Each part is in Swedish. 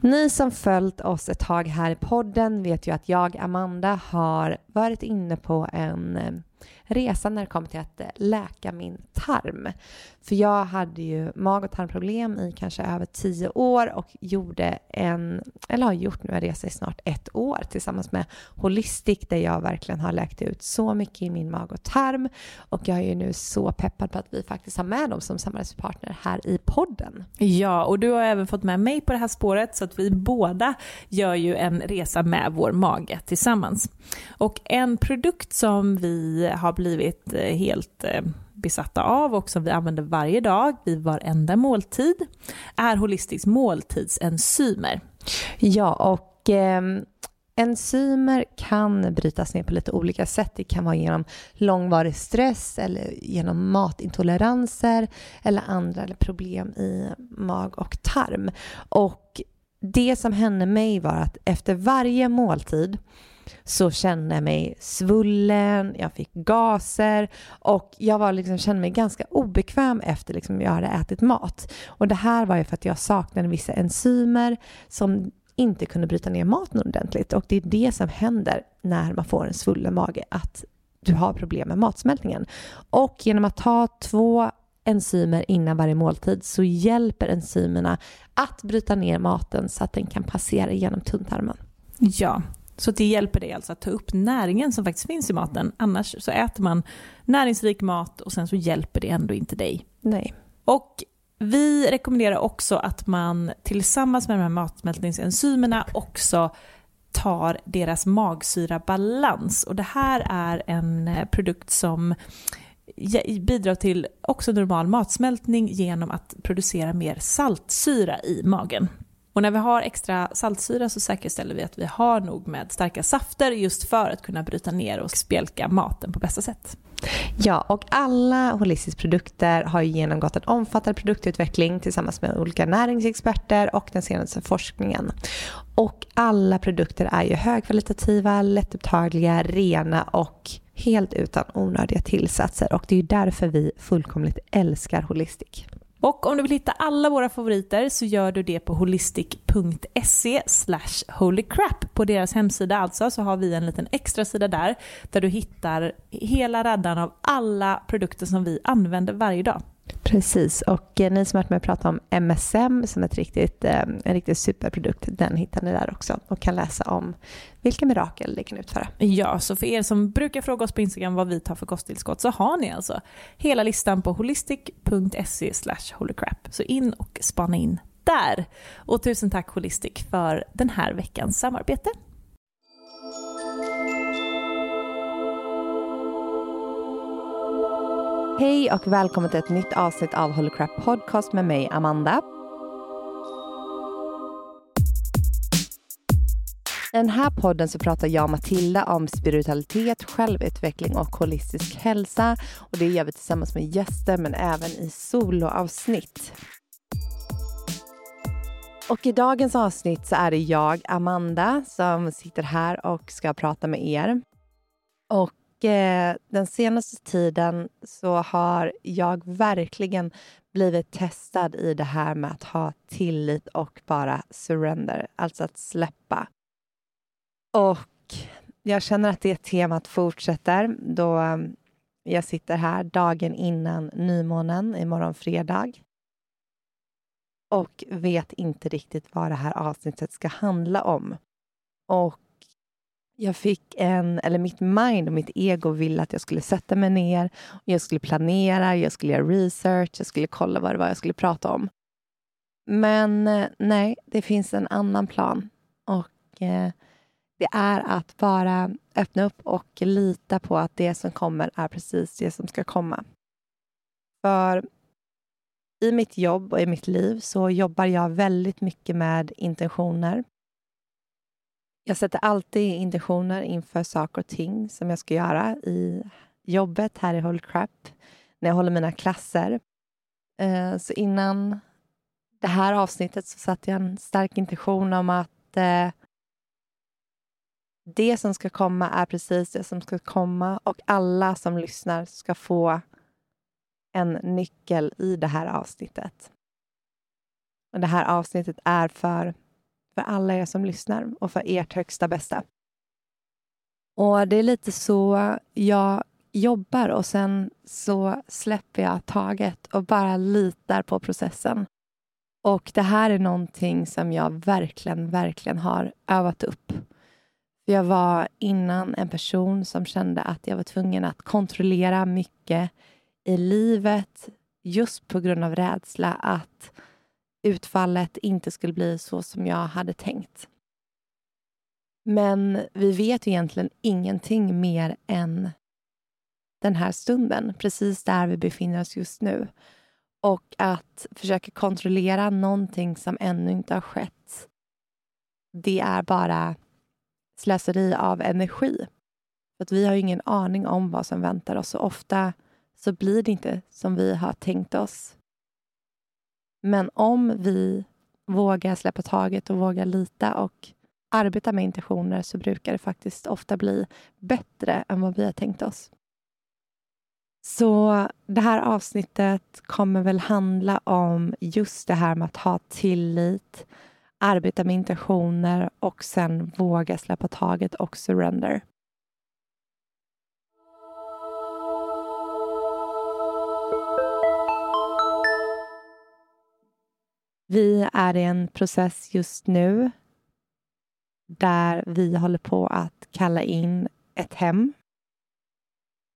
Ni som följt oss ett tag här i podden vet ju att jag, Amanda, har varit inne på en eh, resa när det kommer till att eh, läka min tarm. För jag hade ju mag och tarmproblem i kanske över tio år och gjorde en, eller har gjort nu en resa i snart ett år tillsammans med Holistic där jag verkligen har läkt ut så mycket i min mag och tarm och jag är ju nu så peppad på att vi faktiskt har med dem som samarbetspartner här i podden. Ja, och du har även fått med mig på det här spåret så att vi båda gör ju en resa med vår mage tillsammans. Och en produkt som vi har blivit eh, helt eh, besatta av och som vi använder varje dag vid varenda måltid är holistisk måltidsenzymer. Ja, och eh, enzymer kan brytas ner på lite olika sätt. Det kan vara genom långvarig stress eller genom matintoleranser eller andra problem i mag och tarm. Och det som hände mig var att efter varje måltid så kände jag mig svullen, jag fick gaser och jag var liksom, kände mig ganska obekväm efter liksom jag hade ätit mat. Och det här var ju för att jag saknade vissa enzymer som inte kunde bryta ner maten ordentligt och det är det som händer när man får en svullen mage, att du har problem med matsmältningen. Och genom att ta två enzymer innan varje måltid så hjälper enzymerna att bryta ner maten så att den kan passera genom tunntarmen. Ja, så det hjälper dig alltså att ta upp näringen som faktiskt finns i maten. Annars så äter man näringsrik mat och sen så hjälper det ändå inte dig. Nej. Och vi rekommenderar också att man tillsammans med de här matsmältningsenzymerna också tar deras magsyrabalans. Och det här är en eh, produkt som bidrar till också normal matsmältning genom att producera mer saltsyra i magen. Och när vi har extra saltsyra så säkerställer vi att vi har nog med starka safter just för att kunna bryta ner och spjälka maten på bästa sätt. Ja, och alla Holistics produkter har genomgått en omfattande produktutveckling tillsammans med olika näringsexperter och den senaste forskningen. Och alla produkter är ju högkvalitativa, lättupptagliga, rena och helt utan onödiga tillsatser och det är ju därför vi fullkomligt älskar Holistic. Och om du vill hitta alla våra favoriter så gör du det på holistic.se holycrap. På deras hemsida alltså så har vi en liten extra sida där där du hittar hela raddan av alla produkter som vi använder varje dag. Precis, och eh, ni som har varit med och pratat om MSM som ett riktigt, eh, en riktigt superprodukt, den hittar ni där också och kan läsa om vilka mirakel det kan utföra. Ja, så för er som brukar fråga oss på Instagram vad vi tar för kosttillskott så har ni alltså hela listan på holistic.se holycrap. Så in och spana in där. Och tusen tack Holistic för den här veckans samarbete. Hej och välkommen till ett nytt avsnitt av Holy Crap Podcast med mig, Amanda. I den här podden så pratar jag och Matilda om spiritualitet, självutveckling och holistisk hälsa. Och Det gör vi tillsammans med gäster men även i soloavsnitt. Och i dagens avsnitt så är det jag, Amanda, som sitter här och ska prata med er. Och eh, den senaste tiden så har jag verkligen blivit testad i det här med att ha tillit och bara surrender, alltså att släppa. Och jag känner att det temat fortsätter då eh, jag sitter här dagen innan nymånen imorgon fredag och vet inte riktigt vad det här avsnittet ska handla om. Och jag fick en, eller mitt mind och mitt ego ville att jag skulle sätta mig ner, jag skulle planera, jag skulle göra research, jag skulle kolla vad det var jag skulle prata om. Men eh, nej, det finns en annan plan. Och eh, det är att bara öppna upp och lita på att det som kommer är precis det som ska komma. För i mitt jobb och i mitt liv så jobbar jag väldigt mycket med intentioner. Jag sätter alltid intentioner inför saker och ting som jag ska göra i jobbet här i Holy Crap, när jag håller mina klasser. Eh, så innan det här avsnittet så satte jag en stark intention om att eh, det som ska komma är precis det som ska komma och alla som lyssnar ska få en nyckel i det här avsnittet. Och det här avsnittet är för, för alla er som lyssnar och för ert högsta bästa. Och det är lite så jag jobbar och sen så släpper jag taget och bara litar på processen. Och det här är någonting som jag verkligen, verkligen har övat upp. Jag var innan en person som kände att jag var tvungen att kontrollera mycket i livet just på grund av rädsla att utfallet inte skulle bli så som jag hade tänkt. Men vi vet egentligen ingenting mer än den här stunden, precis där vi befinner oss just nu. Och att försöka kontrollera någonting som ännu inte har skett, det är bara slöseri av energi. För att vi har ingen aning om vad som väntar oss och ofta så blir det inte som vi har tänkt oss. Men om vi vågar släppa taget och vågar lita och arbeta med intentioner så brukar det faktiskt ofta bli bättre än vad vi har tänkt oss. Så det här avsnittet kommer väl handla om just det här med att ha tillit, arbeta med intentioner och sen våga släppa taget och surrender. Vi är i en process just nu där vi håller på att kalla in ett hem.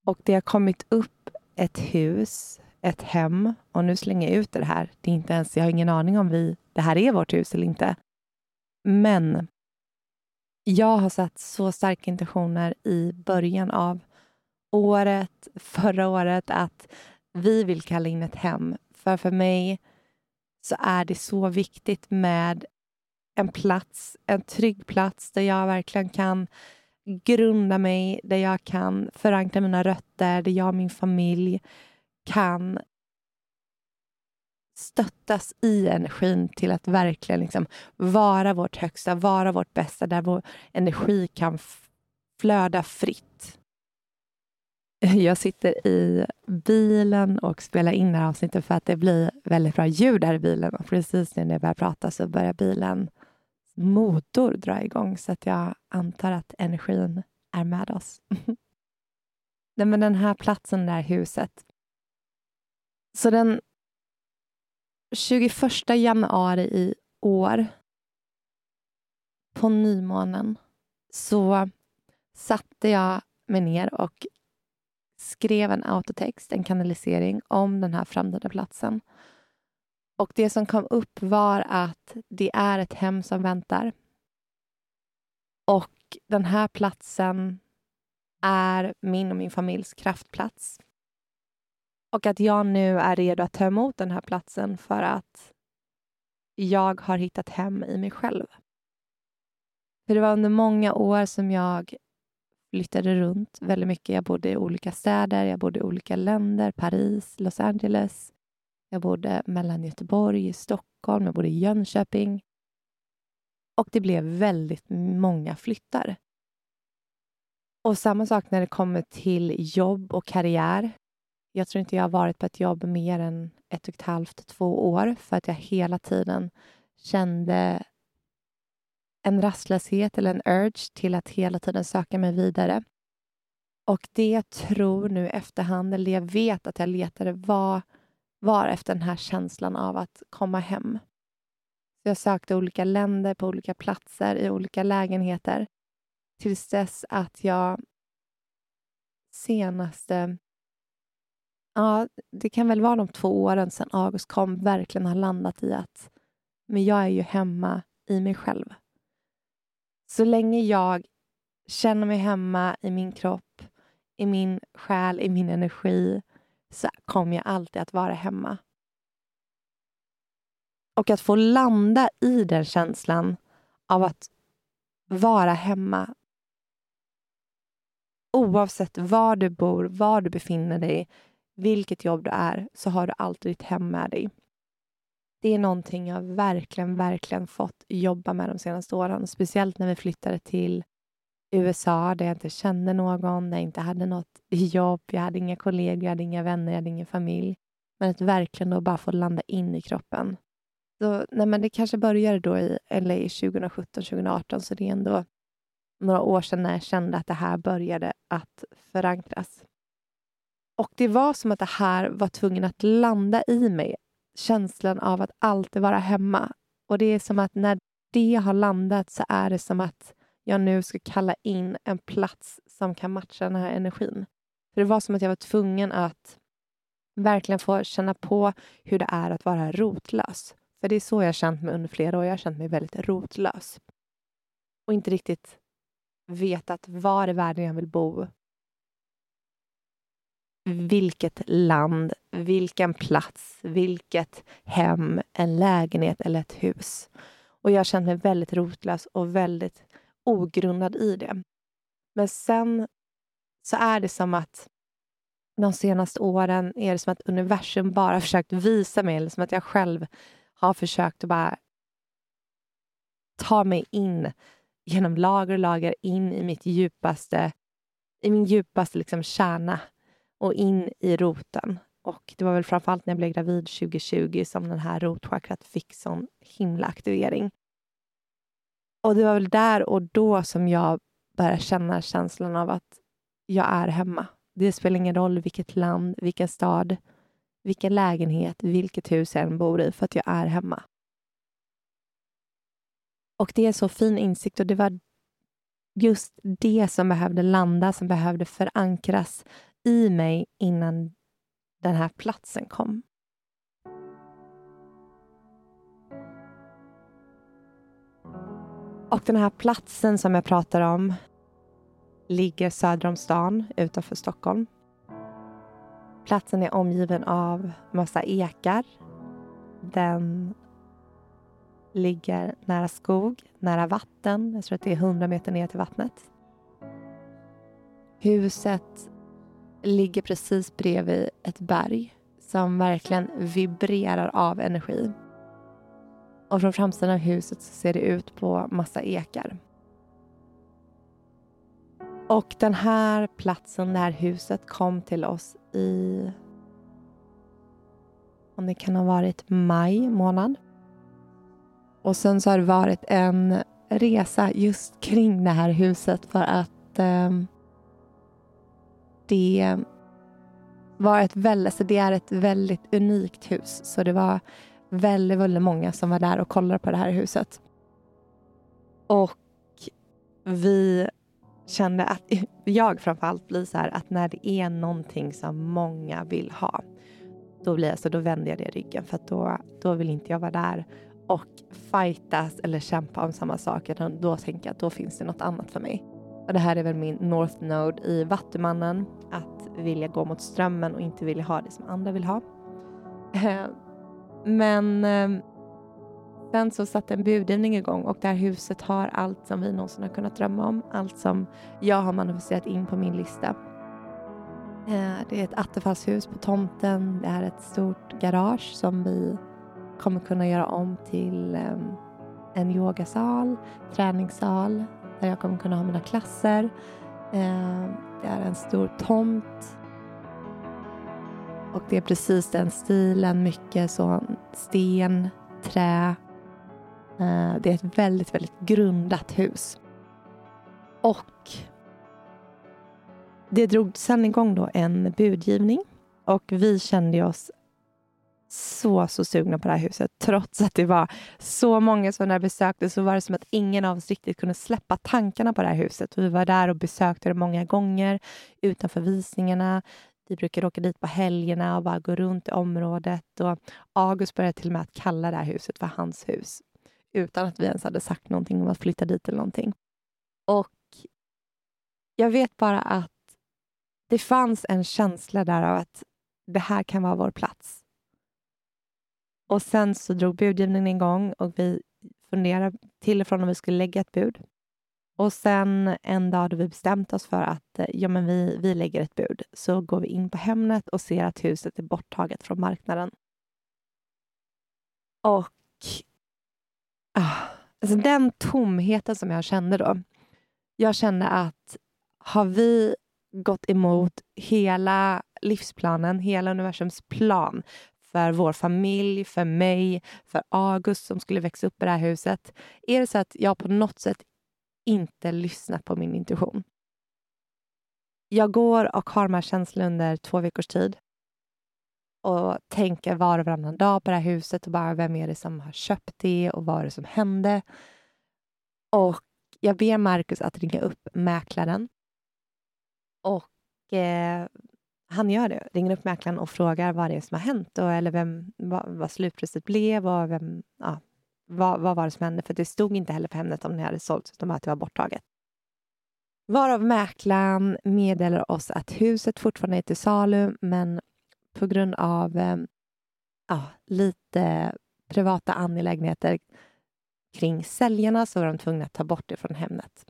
Och det har kommit upp ett hus, ett hem. Och nu slänger jag ut det här. Det är inte ens, jag har ingen aning om vi, det här är vårt hus eller inte. Men jag har satt så starka intentioner i början av året, förra året, att vi vill kalla in ett hem. För för mig så är det så viktigt med en plats, en trygg plats där jag verkligen kan grunda mig, där jag kan förankra mina rötter, där jag och min familj kan stöttas i energin till att verkligen liksom vara vårt högsta, vara vårt bästa, där vår energi kan flöda fritt. Jag sitter i bilen och spelar in det här avsnittet för att det blir väldigt bra ljud här i bilen. Och precis när jag börjar prata så börjar bilen motor dra igång så att jag antar att energin är med oss. Nej, men den här platsen, det här huset. Så den 21 januari i år på nymånen så satte jag mig ner och skrev en autotext, en kanalisering om den här framtida platsen. Och det som kom upp var att det är ett hem som väntar. Och den här platsen är min och min familjs kraftplats. Och att jag nu är redo att ta emot den här platsen för att jag har hittat hem i mig själv. För det var under många år som jag flyttade runt väldigt mycket. Jag bodde i olika städer, jag bodde i olika länder, Paris, Los Angeles. Jag bodde mellan Göteborg och Stockholm, jag bodde i Jönköping. Och det blev väldigt många flyttar. Och samma sak när det kommer till jobb och karriär. Jag tror inte jag har varit på ett jobb mer än ett och ett halvt, två år för att jag hela tiden kände en rastlöshet eller en urge till att hela tiden söka mig vidare. Och det jag tror nu i efterhand, eller jag vet att jag letade, var, var efter den här känslan av att komma hem. Jag sökte olika länder, på olika platser, i olika lägenheter tills dess att jag senaste... Ja, det kan väl vara de två åren sedan August kom verkligen har landat i att men jag är ju hemma i mig själv. Så länge jag känner mig hemma i min kropp, i min själ, i min energi så kommer jag alltid att vara hemma. Och att få landa i den känslan av att vara hemma oavsett var du bor, var du befinner dig, vilket jobb du är, så har du alltid ditt hem med dig. Det är någonting jag verkligen, verkligen fått jobba med de senaste åren. Speciellt när vi flyttade till USA där jag inte kände någon, där jag inte hade något jobb, jag hade inga kollegor, jag hade inga vänner, jag hade ingen familj. Men att verkligen då bara få landa in i kroppen. Så, nej, men det kanske började då i LA 2017, 2018, så det är ändå några år sedan när jag kände att det här började att förankras. Och det var som att det här var tvungen att landa i mig. Känslan av att alltid vara hemma. Och det är som att när det har landat så är det som att jag nu ska kalla in en plats som kan matcha den här energin. För Det var som att jag var tvungen att verkligen få känna på hur det är att vara rotlös. För det är så jag har känt mig under flera år. Jag har känt mig väldigt rotlös. Och inte riktigt vetat var i världen jag vill bo. Vilket land, vilken plats, vilket hem, en lägenhet eller ett hus. Och jag har känt mig väldigt rotlös och väldigt ogrundad i det. Men sen så är det som att de senaste åren är det som att universum bara försökt visa mig, eller som att jag själv har försökt att bara ta mig in genom lager och lager in i mitt djupaste, i min djupaste liksom kärna och in i roten. Och det var väl framförallt när jag blev gravid 2020 som den här rotchakrat fick sån himla aktivering. Och det var väl där och då som jag började känna känslan av att jag är hemma. Det spelar ingen roll vilket land, vilken stad, vilken lägenhet, vilket hus jag än bor i, för att jag är hemma. Och det är så fin insikt och det var just det som behövde landa, som behövde förankras i mig innan den här platsen kom. Och den här platsen som jag pratar om ligger söder om stan utanför Stockholm. Platsen är omgiven av massa ekar. Den ligger nära skog, nära vatten. Jag tror att det är 100 meter ner till vattnet. Huset ligger precis bredvid ett berg som verkligen vibrerar av energi. Och från framsidan av huset så ser det ut på massa ekar. Och den här platsen, det här huset kom till oss i om det kan ha varit maj månad. Och sen så har det varit en resa just kring det här huset för att eh, det var ett väldigt, så det är ett väldigt unikt hus. Så det var väldigt, väldigt många som var där och kollade på det här huset. Och vi kände att, jag framförallt blir så här att när det är någonting som många vill ha, då, blir jag, så då vänder jag det ryggen för att då, då vill inte jag vara där och fightas eller kämpa om samma sak. Utan då tänker jag att då finns det något annat för mig. Och det här är väl min North Node i Vattumannen. Att vilja gå mot strömmen och inte vilja ha det som andra vill ha. Eh, men eh, sen så satte en budgivning igång och det här huset har allt som vi någonsin har kunnat drömma om. Allt som jag har manifesterat in på min lista. Eh, det är ett attefallshus på tomten. Det är ett stort garage som vi kommer kunna göra om till en yogasal, träningssal där jag kommer kunna ha mina klasser. Eh, det är en stor tomt. Och det är precis den stilen, mycket så sten, trä. Eh, det är ett väldigt, väldigt grundat hus. Och det drog sen igång då en budgivning och vi kände oss så, så sugna på det här huset. Trots att det var så många som där besökte så var det som att ingen av oss riktigt kunde släppa tankarna på det här huset. Vi var där och besökte det många gånger utanför visningarna. Vi brukar åka dit på helgerna och bara gå runt i området. Och August började till och med att kalla det här huset för hans hus utan att vi ens hade sagt någonting om att flytta dit eller någonting. Och jag vet bara att det fanns en känsla där av att det här kan vara vår plats. Och sen så drog budgivningen igång och vi funderade till och från om vi skulle lägga ett bud. Och sen en dag då vi bestämt oss för att eh, ja, men vi, vi lägger ett bud så går vi in på Hemnet och ser att huset är borttaget från marknaden. Och ah, alltså den tomheten som jag kände då. Jag kände att har vi gått emot hela livsplanen, hela universums plan för vår familj, för mig, för August som skulle växa upp i det här huset. Är det så att jag på något sätt inte lyssnat på min intuition? Jag går och har de här känslorna under två veckors tid och tänker var och varannan dag på det här huset och bara vem är det som har köpt det och vad är det som hände? Och jag ber Marcus att ringa upp mäklaren och eh, han gör det. Ringer upp mäklaren och frågar vad det är som har hänt och, eller vem, vad, vad slutpriset blev och vem, ja, vad, vad var det som hände. För det stod inte heller på Hemnet om det hade sålts, utan bara att det var borttaget. Varav mäklaren meddelar oss att huset fortfarande är till salu, men på grund av eh, ja, lite privata angelägenheter kring säljarna så var de tvungna att ta bort det från Hemnet.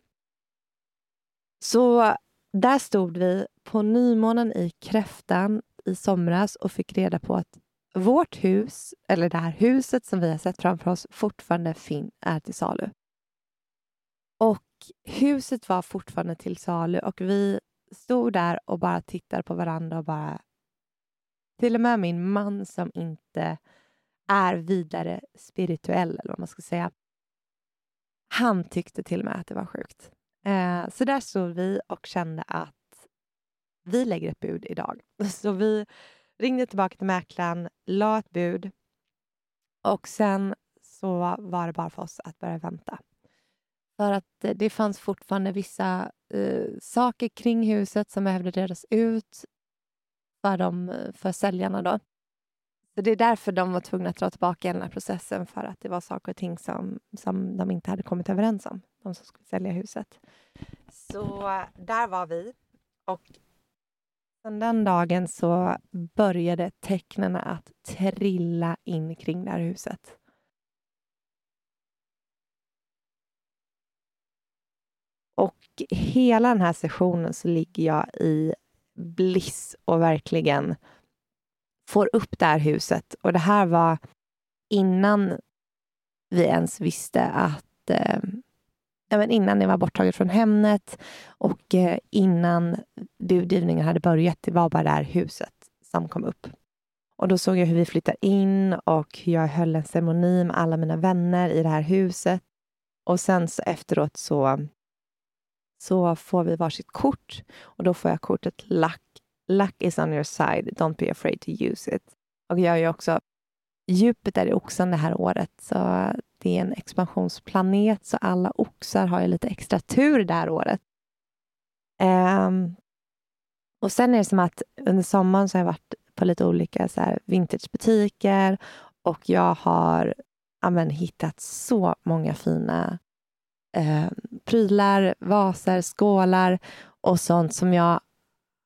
Så där stod vi på nymånen i Kräftan i somras och fick reda på att vårt hus, eller det här huset som vi har sett framför oss, fortfarande fin är till salu. Och huset var fortfarande till salu och vi stod där och bara tittade på varandra och bara... Till och med min man som inte är vidare spirituell, eller vad man ska säga. Han tyckte till och med att det var sjukt. Eh, så där stod vi och kände att vi lägger ett bud idag. Så vi ringde tillbaka till mäklaren, la ett bud och sen så var det bara för oss att börja vänta. För att eh, det fanns fortfarande vissa eh, saker kring huset som behövde redas ut för, dem, eh, för säljarna. Då. Så Det är därför de var tvungna att dra tillbaka den här processen för att det var saker och ting som, som de inte hade kommit överens om, de som skulle sälja huset. Så där var vi. Och sen den dagen så började tecknen att trilla in kring det här huset. Och hela den här sessionen så ligger jag i bliss och verkligen får upp det här huset. Och det här var innan vi ens visste att eh, men innan det var borttaget från Hemnet och eh, innan budgivningen hade börjat. Det var bara det här huset som kom upp. Och Då såg jag hur vi flyttade in och hur jag höll en ceremoni med alla mina vänner i det här huset. Och sen så efteråt så, så får vi varsitt kort och då får jag kortet Luck. Luck is on your side, don't be afraid to use it. Och jag är ju också Jupiter i oxen det här året, så det är en expansionsplanet, så alla oxar har ju lite extra tur det här året. Um, och sen är det som att under sommaren så har jag varit på lite olika så här, vintagebutiker och jag har amen, hittat så många fina eh, prylar, vaser, skålar och sånt som jag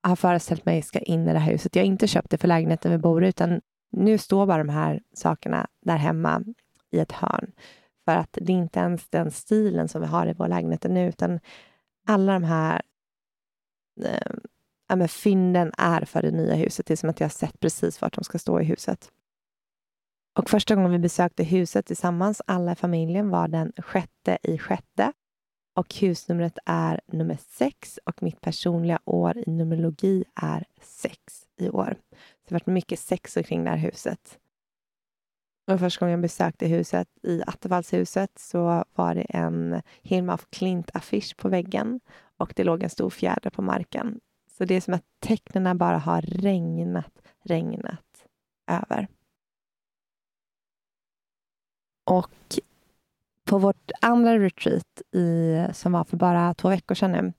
har föreställt mig ska in i det här huset. Jag har inte köpt det för lägenheten vi bor i, utan nu står bara de här sakerna där hemma i ett hörn. För att det är inte ens den stilen som vi har i vår lägenhet nu, utan alla de här eh, fynden är för det nya huset. Det är som att jag har sett precis vart de ska stå i huset. Och första gången vi besökte huset tillsammans, alla i familjen, var den sjätte i sjätte. Och husnumret är nummer sex och mitt personliga år i numerologi är sex i år. Så det har varit mycket sex kring det här huset. Och första gången jag besökte huset, i Attefallshuset, så var det en Hilma af Klint-affisch på väggen och det låg en stor fjäder på marken. Så det är som att tecknen bara har regnat, regnat över. Och på vårt andra retreat i, som var för bara två veckor sedan nu,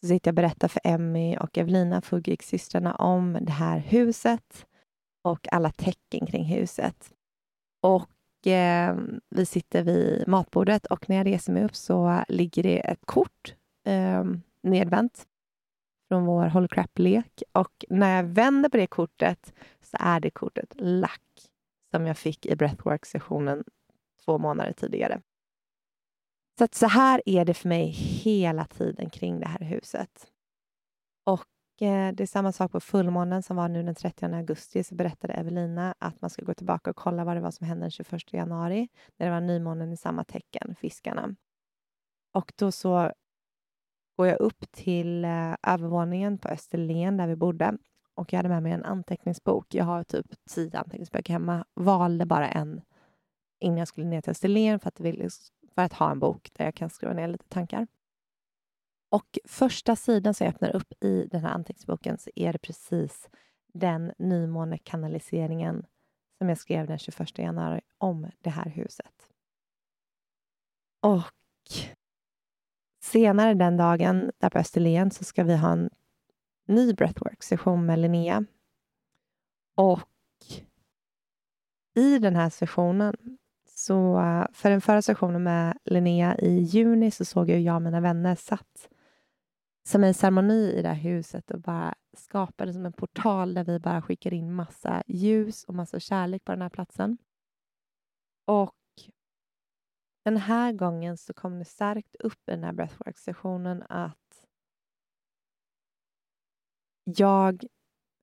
så sitter jag och berättar för Emmy och Evelina, Fugik-systrarna, om det här huset och alla tecken kring huset. Och eh, vi sitter vid matbordet och när jag reser mig upp så ligger det ett kort eh, nedvänt från vår Holy Crap-lek. Och när jag vänder på det kortet så är det kortet lack som jag fick i breathwork-sessionen två månader tidigare. Så att så här är det för mig hela tiden kring det här huset. Och Eh, det är samma sak på fullmånen som var nu den 30 augusti. Så berättade Evelina att man ska gå tillbaka och kolla vad det var som hände den 21 januari när det var nymånen i samma tecken, fiskarna. Och då så går jag upp till eh, övervåningen på Österlen där vi bodde och jag hade med mig en anteckningsbok. Jag har typ tio anteckningsböcker hemma. Valde bara en innan jag skulle ner till Österlen för att, liksom, för att ha en bok där jag kan skriva ner lite tankar. Och första sidan som jag öppnar upp i den här anteckningsboken så är det precis den nymånekanaliseringen som jag skrev den 21 januari om det här huset. Och senare den dagen, där på Österlen, så ska vi ha en ny breathwork-session med Linnea. Och i den här sessionen, så för den förra sessionen med Linnea i juni så såg jag jag och mina vänner satt som en ceremoni i det här huset och bara skapade som en portal där vi bara skickar in massa ljus och massa kärlek på den här platsen. Och den här gången så kom det starkt upp i den här breathwork-sessionen att jag,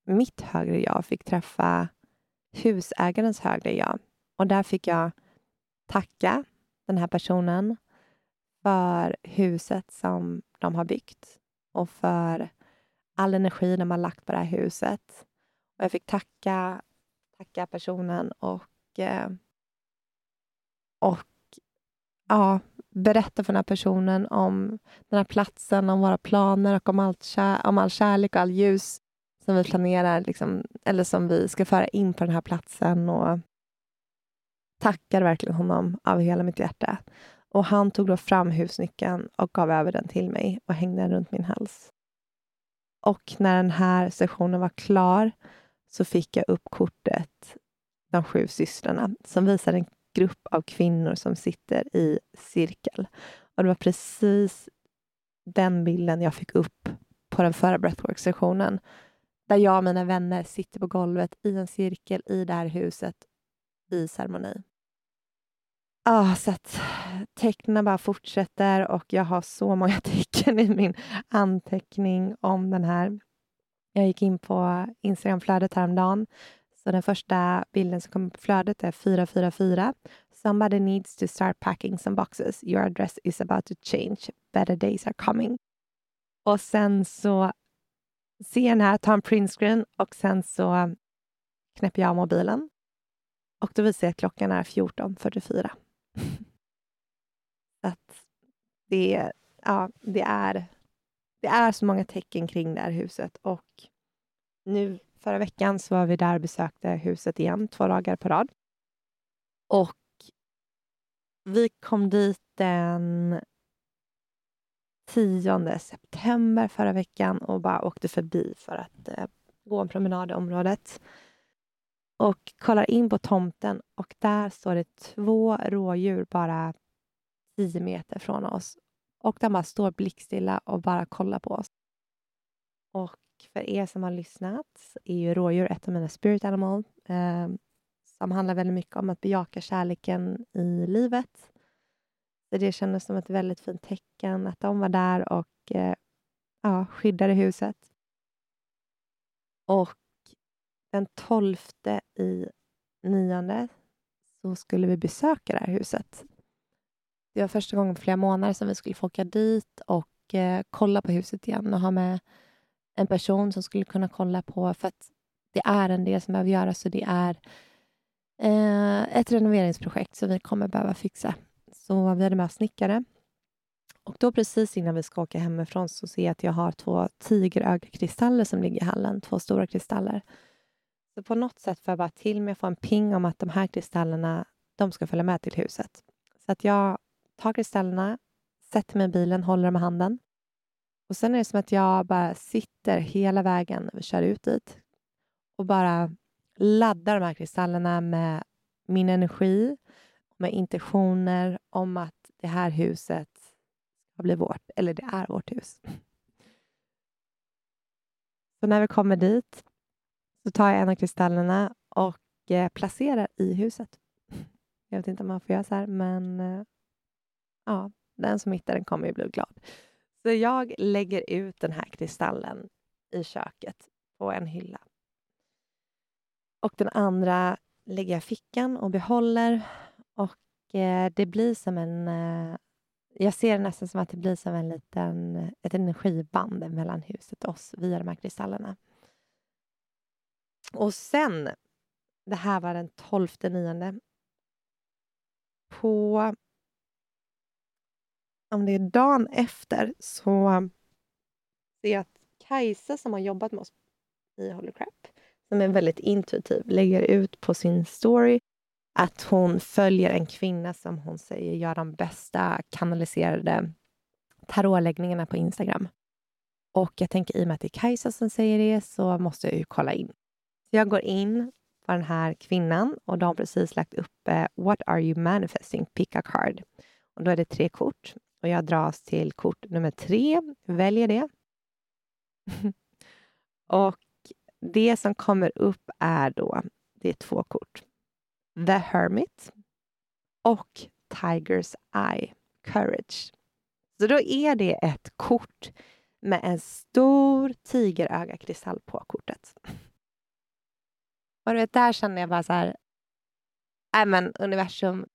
mitt högre jag, fick träffa husägarens högre jag. Och där fick jag tacka den här personen för huset som de har byggt och för all energi de har lagt på det här huset. Och jag fick tacka, tacka personen och, eh, och ja, berätta för den här personen om den här platsen, om våra planer och om, allt kär, om all kärlek och all ljus som vi planerar, liksom, eller som vi ska föra in på den här platsen. Och tackar verkligen honom av hela mitt hjärta. Och Han tog då fram husnyckeln och gav över den till mig och hängde den runt min hals. Och när den här sessionen var klar så fick jag upp kortet De sju systrarna som visar en grupp av kvinnor som sitter i cirkel. Och Det var precis den bilden jag fick upp på den förra breathwork-sessionen. Där jag och mina vänner sitter på golvet i en cirkel i det här huset i ceremoni. Ah, så att tecknen bara fortsätter och jag har så många tecken i min anteckning om den här. Jag gick in på Instagramflödet häromdagen så den första bilden som kommer på flödet är 444. Somebody needs to start packing some boxes. Your address is about to change. Better days are coming. Och sen så ser jag den här, tar en printscreen och sen så knäpper jag av mobilen. Och då visar jag att klockan är 14.44 att det, ja, det, är, det är så många tecken kring det här huset och nu Förra veckan så var vi där och besökte huset igen, två dagar på rad. Och vi kom dit den 10 september förra veckan och bara åkte förbi för att eh, gå en promenad i området. Och kollar in på tomten och där står det två rådjur bara tio meter från oss. Och de bara står blickstilla och bara kollar på oss. Och för er som har lyssnat är ju rådjur ett av mina spirit animal eh, som handlar väldigt mycket om att bejaka kärleken i livet. Så Det kändes som ett väldigt fint tecken att de var där och eh, ja, skyddade huset. Och den tolfte i nionde så skulle vi besöka det här huset. Det var första gången på flera månader som vi skulle få åka dit och eh, kolla på huset igen och ha med en person som skulle kunna kolla på, för att det är en del som behöver göras och det är eh, ett renoveringsprojekt som vi kommer behöva fixa. Så vi hade med oss snickare. Och då precis innan vi ska åka hemifrån så ser jag att jag har två tigerögakristaller som ligger i hallen, två stora kristaller. Så på något sätt får jag bara till mig att få en ping om att de här kristallerna, de ska följa med till huset. Så att jag tar kristallerna, sätter mig i bilen, håller dem i handen. Och sen är det som att jag bara sitter hela vägen, vi kör ut dit och bara laddar de här kristallerna med min energi, med intentioner om att det här huset ska bli vårt, eller det är vårt hus. Så när vi kommer dit så tar jag en av kristallerna och eh, placerar i huset. Jag vet inte om man får göra så här, men eh, ja, den som hittar den kommer ju bli glad. Så jag lägger ut den här kristallen i köket på en hylla. Och den andra lägger jag i fickan och behåller. Och eh, det blir som en... Eh, jag ser det nästan som att det blir som en liten, ett energiband mellan huset och oss via de här kristallerna. Och sen, det här var den 12 nionde. På om det är dagen efter så ser jag att Kajsa som har jobbat med oss i Holy Crap, som är väldigt intuitiv, lägger ut på sin story att hon följer en kvinna som hon säger gör de bästa kanaliserade tarotläggningarna på Instagram. Och jag tänker i och med att det är Kajsa som säger det så måste jag ju kolla in. Så jag går in på den här kvinnan och de har precis lagt upp eh, What are you manifesting? Pick a card. Och då är det tre kort och jag dras till kort nummer tre. Väljer det. och det som kommer upp är då, det är två kort. The Hermit och Tigers Eye Courage. Så då är det ett kort med en stor tigeröga kristall på kortet. Och du vet, där känner jag bara så här, nej men universum,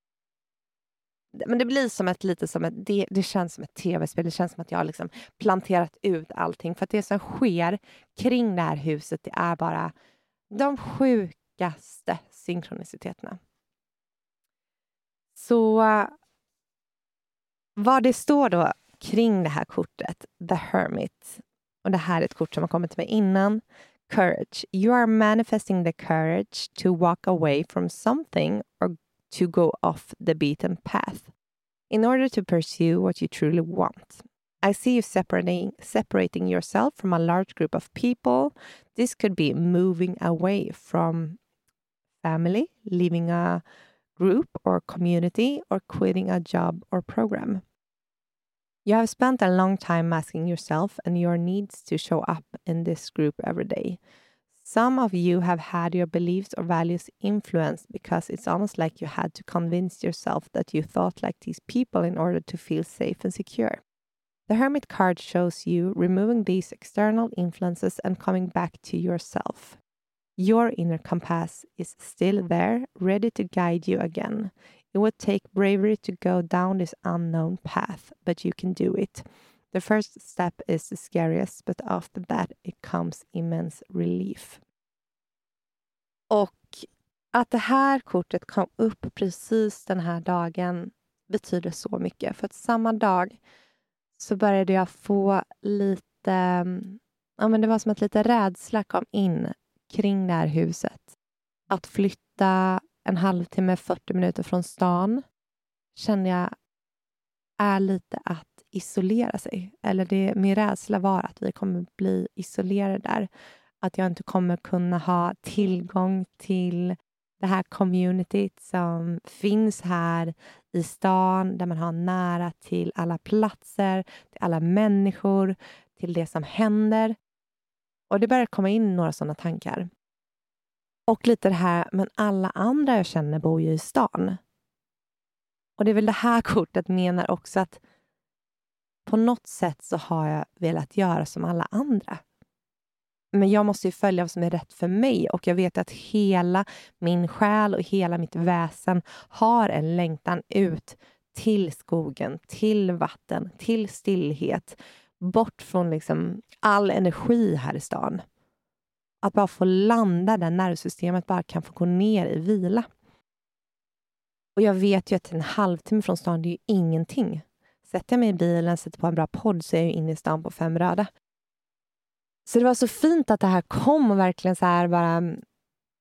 men det blir som ett, lite som ett, det, det känns som ett tv-spel. Det känns som att jag har liksom planterat ut allting. För att det som sker kring det här huset, det är bara de sjukaste synkroniciteterna. Så vad det står då kring det här kortet, The Hermit, och det här är ett kort som har kommit till mig innan. Courage. You are manifesting the courage to walk away from something or to go off the beaten path in order to pursue what you truly want. I see you separating, separating yourself from a large group of people. This could be moving away from family, leaving a group or community, or quitting a job or program. You have spent a long time asking yourself and your needs to show up in this group every day. Some of you have had your beliefs or values influenced because it's almost like you had to convince yourself that you thought like these people in order to feel safe and secure. The Hermit card shows you removing these external influences and coming back to yourself. Your inner compass is still there, ready to guide you again. It would take bravery to go down this unknown path, but you can do it. The first step is the scariest, but after that it comes immense relief. Och att det här kortet kom upp precis den här dagen betyder så mycket. För att samma dag så började jag få lite... Ja, men det var som att lite rädsla kom in kring det här huset. Att flytta en halvtimme, 40 minuter från stan känner jag är lite att isolera sig. Eller det, min rädsla var att vi kommer bli isolerade där. Att jag inte kommer kunna ha tillgång till det här communityt som finns här i stan, där man har nära till alla platser, till alla människor, till det som händer. Och det började komma in några sådana tankar. Och lite det här, men alla andra jag känner bor ju i stan. Och det är väl det här kortet menar också att på något sätt så har jag velat göra som alla andra. Men jag måste ju följa vad som är rätt för mig och jag vet att hela min själ och hela mitt väsen har en längtan ut till skogen, till vatten, till stillhet, bort från liksom all energi här i stan. Att bara få landa där nervsystemet bara kan få gå ner i vila. Och jag vet ju att en halvtimme från stan, det är ju ingenting. Sätter jag mig i bilen, sätter på en bra podd så är jag inne i stan på fem röda. Så det var så fint att det här kom och verkligen så här bara mm,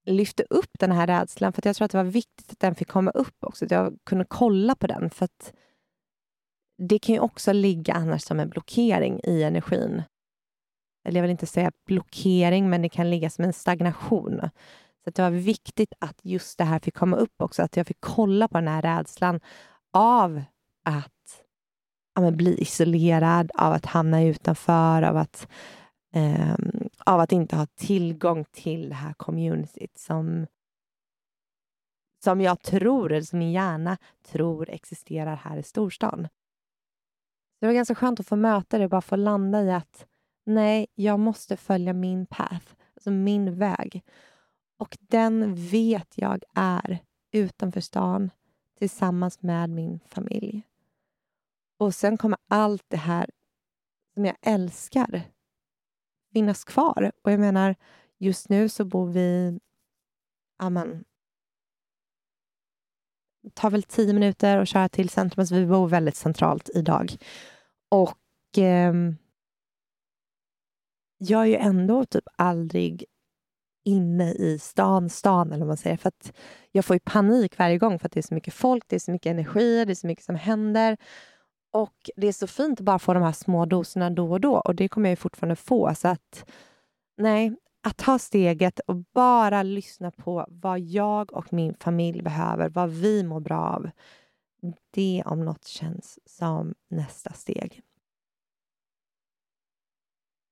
lyfte upp den här rädslan, för jag tror att det var viktigt att den fick komma upp också, att jag kunde kolla på den, för att det kan ju också ligga annars som en blockering i energin. Eller jag vill inte säga blockering, men det kan ligga som en stagnation. Så det var viktigt att just det här fick komma upp också, att jag fick kolla på den här rädslan av att ja, bli isolerad, av att hamna utanför, av att, eh, av att inte ha tillgång till det här communityt som, som jag tror, eller som min hjärna tror existerar här i storstan. Det var ganska skönt att få möta det och bara få landa i att nej, jag måste följa min path, alltså min väg. Och den vet jag är utanför stan tillsammans med min familj. Och sen kommer allt det här som jag älskar finnas kvar. Och jag menar, just nu så bor vi... Amen, tar väl tio minuter att köra till centrum. så vi bor väldigt centralt idag. Och eh, jag är ju ändå typ aldrig inne i stan, stan eller vad man säger. För att jag får ju panik varje gång för att det är så mycket folk, det är så mycket energi, det är så mycket som händer. Och det är så fint att bara få de här små doserna då och då och det kommer jag ju fortfarande få. Så att nej, att ta steget och bara lyssna på vad jag och min familj behöver, vad vi mår bra av. Det om något känns som nästa steg.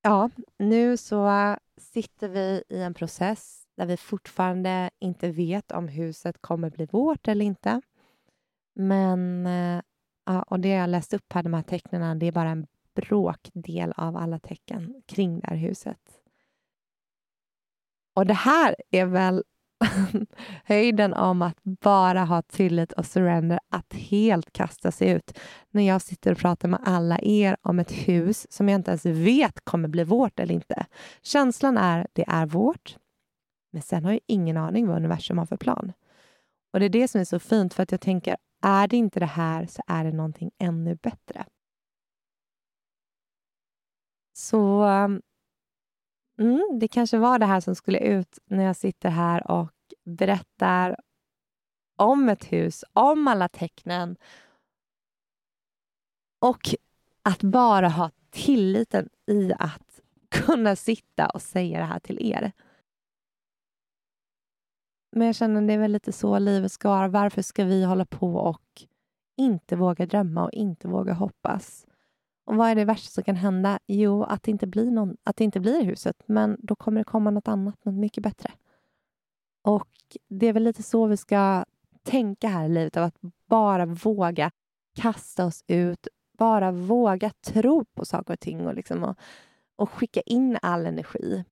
Ja, nu så sitter vi i en process där vi fortfarande inte vet om huset kommer bli vårt eller inte. Men eh, ja, och det jag läst upp här, de här tecknen, det är bara en bråkdel av alla tecken kring det här huset. Och det här är väl höjden om att bara ha tillit och surrender, att helt kasta sig ut. När jag sitter och pratar med alla er om ett hus som jag inte ens vet kommer bli vårt eller inte. Känslan är, det är vårt. Men sen har jag ingen aning vad universum har för plan. Och det är det som är så fint, för att jag tänker, är det inte det här så är det någonting ännu bättre. Så ehm, mm, det kanske var det här som skulle ut när jag sitter här och berättar om ett hus, om alla tecknen och att bara ha tilliten i att kunna sitta och säga det här till er. Men jag känner det är väl lite så livet ska vara. Varför ska vi hålla på och inte våga drömma och inte våga hoppas? Och vad är det värsta som kan hända? Jo, att det inte blir, någon, att det inte blir huset. Men då kommer det komma något annat, något mycket bättre. Och det är väl lite så vi ska tänka här i livet, av att bara våga kasta oss ut, bara våga tro på saker och ting och, liksom och, och skicka in all energi.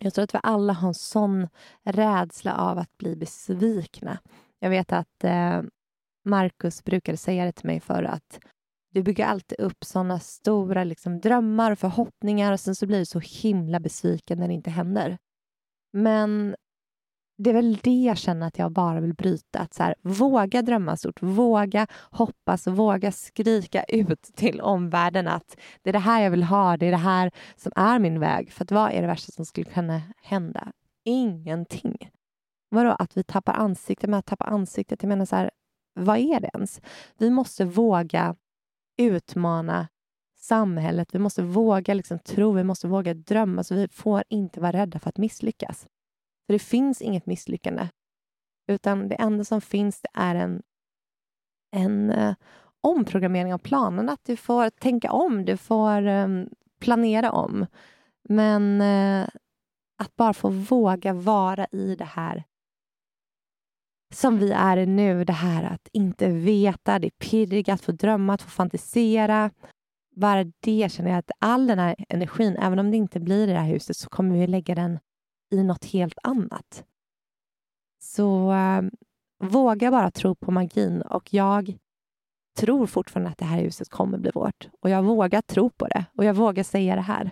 Jag tror att vi alla har en sån rädsla av att bli besvikna. Jag vet att eh, Marcus brukade säga det till mig för att du bygger alltid upp såna stora liksom, drömmar och förhoppningar och sen så blir du så himla besviken när det inte händer. Men det är väl det jag känner att jag bara vill bryta. Att så här, våga drömma stort, våga hoppas, våga skrika ut till omvärlden att det är det här jag vill ha, det är det här som är min väg. För att vad är det värsta som skulle kunna hända? Ingenting. Vadå att vi tappar ansiktet? Men att tappa ansiktet, jag menar så här, vad är det ens? Vi måste våga utmana samhället. Vi måste våga liksom tro, vi måste våga drömma. Så vi får inte vara rädda för att misslyckas. För det finns inget misslyckande. Utan det enda som finns det är en, en eh, omprogrammering av planen. Att du får tänka om, du får eh, planera om. Men eh, att bara få våga vara i det här som vi är nu. Det här att inte veta, det är pirrigt, att få drömma, att få fantisera. Bara det känner jag att all den här energin, även om det inte blir i det här huset, så kommer vi lägga den i något helt annat. Så äh, våga bara tro på magin och jag tror fortfarande att det här huset kommer bli vårt och jag vågar tro på det och jag vågar säga det här.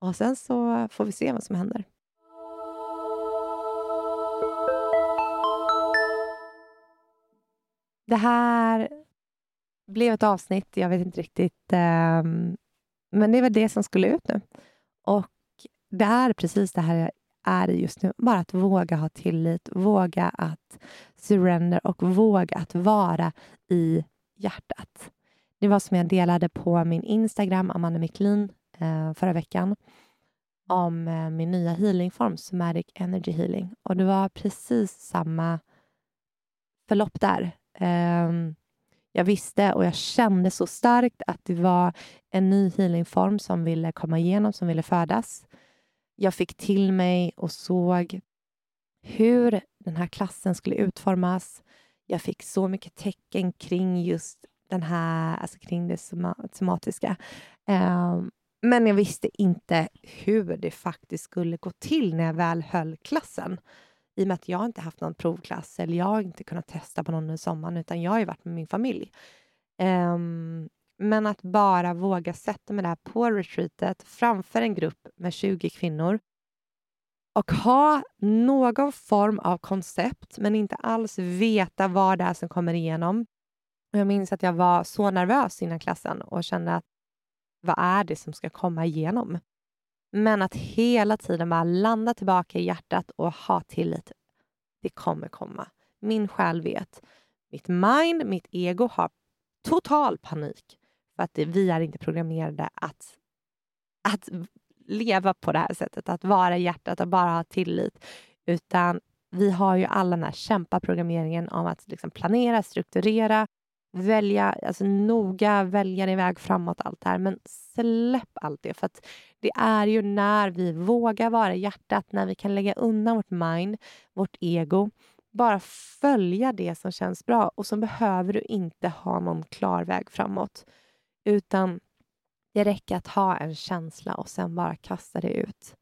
Och sen så får vi se vad som händer. Det här blev ett avsnitt, jag vet inte riktigt, um, men det var det som skulle ut nu. Och det är precis det här är just nu. Bara att våga ha tillit, våga att surrender och våga att vara i hjärtat. Det var som jag delade på min Instagram, Amanda Miklin, eh, förra veckan om eh, min nya healingform, Somatic Energy Healing. Och det var precis samma förlopp där eh, jag visste och jag kände så starkt att det var en ny healingform som ville komma igenom, som ville födas. Jag fick till mig och såg hur den här klassen skulle utformas. Jag fick så mycket tecken kring just den här, alltså kring det somatiska. Um, men jag visste inte hur det faktiskt skulle gå till när jag väl höll klassen. I och med att jag inte haft någon provklass eller jag har inte kunnat testa på någon under sommaren utan jag har varit med min familj. Um, men att bara våga sätta mig där på retreatet framför en grupp med 20 kvinnor och ha någon form av koncept men inte alls veta vad det är som kommer igenom. Jag minns att jag var så nervös innan klassen och kände att vad är det som ska komma igenom? Men att hela tiden bara landa tillbaka i hjärtat och ha tillit. Det kommer komma. Min själ vet. Mitt mind, mitt ego har total panik. För att det, vi är inte programmerade att, att leva på det här sättet. Att vara i hjärtat, och bara ha tillit. Utan vi har ju alla den här kämpa-programmeringen om att liksom planera, strukturera, välja, alltså noga välja din väg framåt, allt det här. Men släpp allt det. För att det är ju när vi vågar vara hjärtat, när vi kan lägga undan vårt mind, vårt ego, bara följa det som känns bra. Och så behöver du inte ha någon klar väg framåt. Utan det räcker att ha en känsla och sen bara kasta det ut.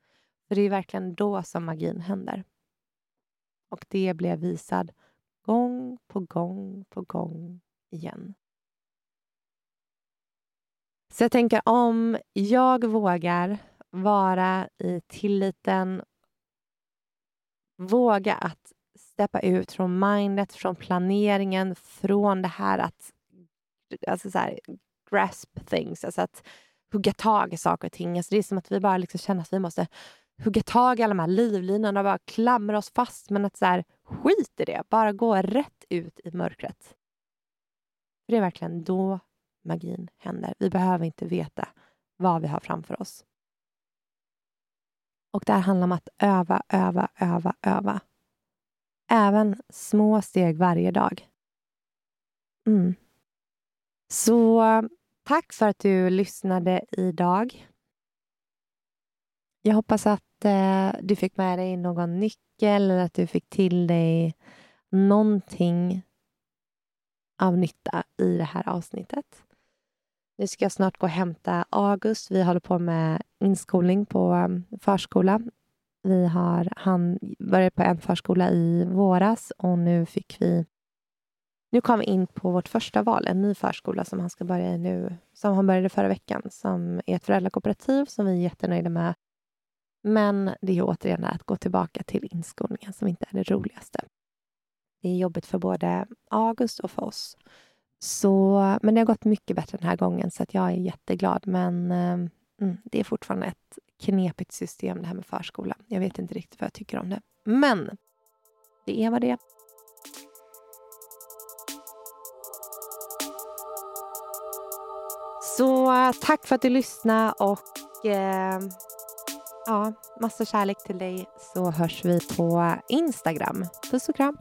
För det är verkligen då som magin händer. Och det blev visad gång på gång på gång igen. Så jag tänker om jag vågar vara i tilliten, våga att steppa ut från mindet, från planeringen, från det här att alltså så här, grasp things, alltså att hugga tag i saker och ting. Alltså det är som att vi bara liksom känner att vi måste hugga tag i alla de här livlinorna och bara klamra oss fast. Men att så här, skit i det, bara gå rätt ut i mörkret. För det är verkligen då magin händer. Vi behöver inte veta vad vi har framför oss. Och det här handlar om att öva, öva, öva, öva. Även små steg varje dag. Mm. Så tack för att du lyssnade idag. Jag hoppas att eh, du fick med dig någon nyckel eller att du fick till dig någonting av nytta i det här avsnittet. Nu ska jag snart gå och hämta August. Vi håller på med inskolning på um, förskola. Vi har, han började på en förskola i våras och nu fick vi nu kom vi in på vårt första val, en ny förskola som han ska börja i nu, som han började förra veckan, som är ett föräldrakooperativ som vi är jättenöjda med. Men det är återigen att gå tillbaka till inskolningen som inte är det roligaste. Det är jobbigt för både August och för oss. Så, men det har gått mycket bättre den här gången, så att jag är jätteglad. Men ehm, mm, det är fortfarande ett knepigt system det här med förskola. Jag vet inte riktigt vad jag tycker om det. Men det är vad det är. Så tack för att du lyssnade och eh, ja, massa kärlek till dig så hörs vi på Instagram. Puss och kram!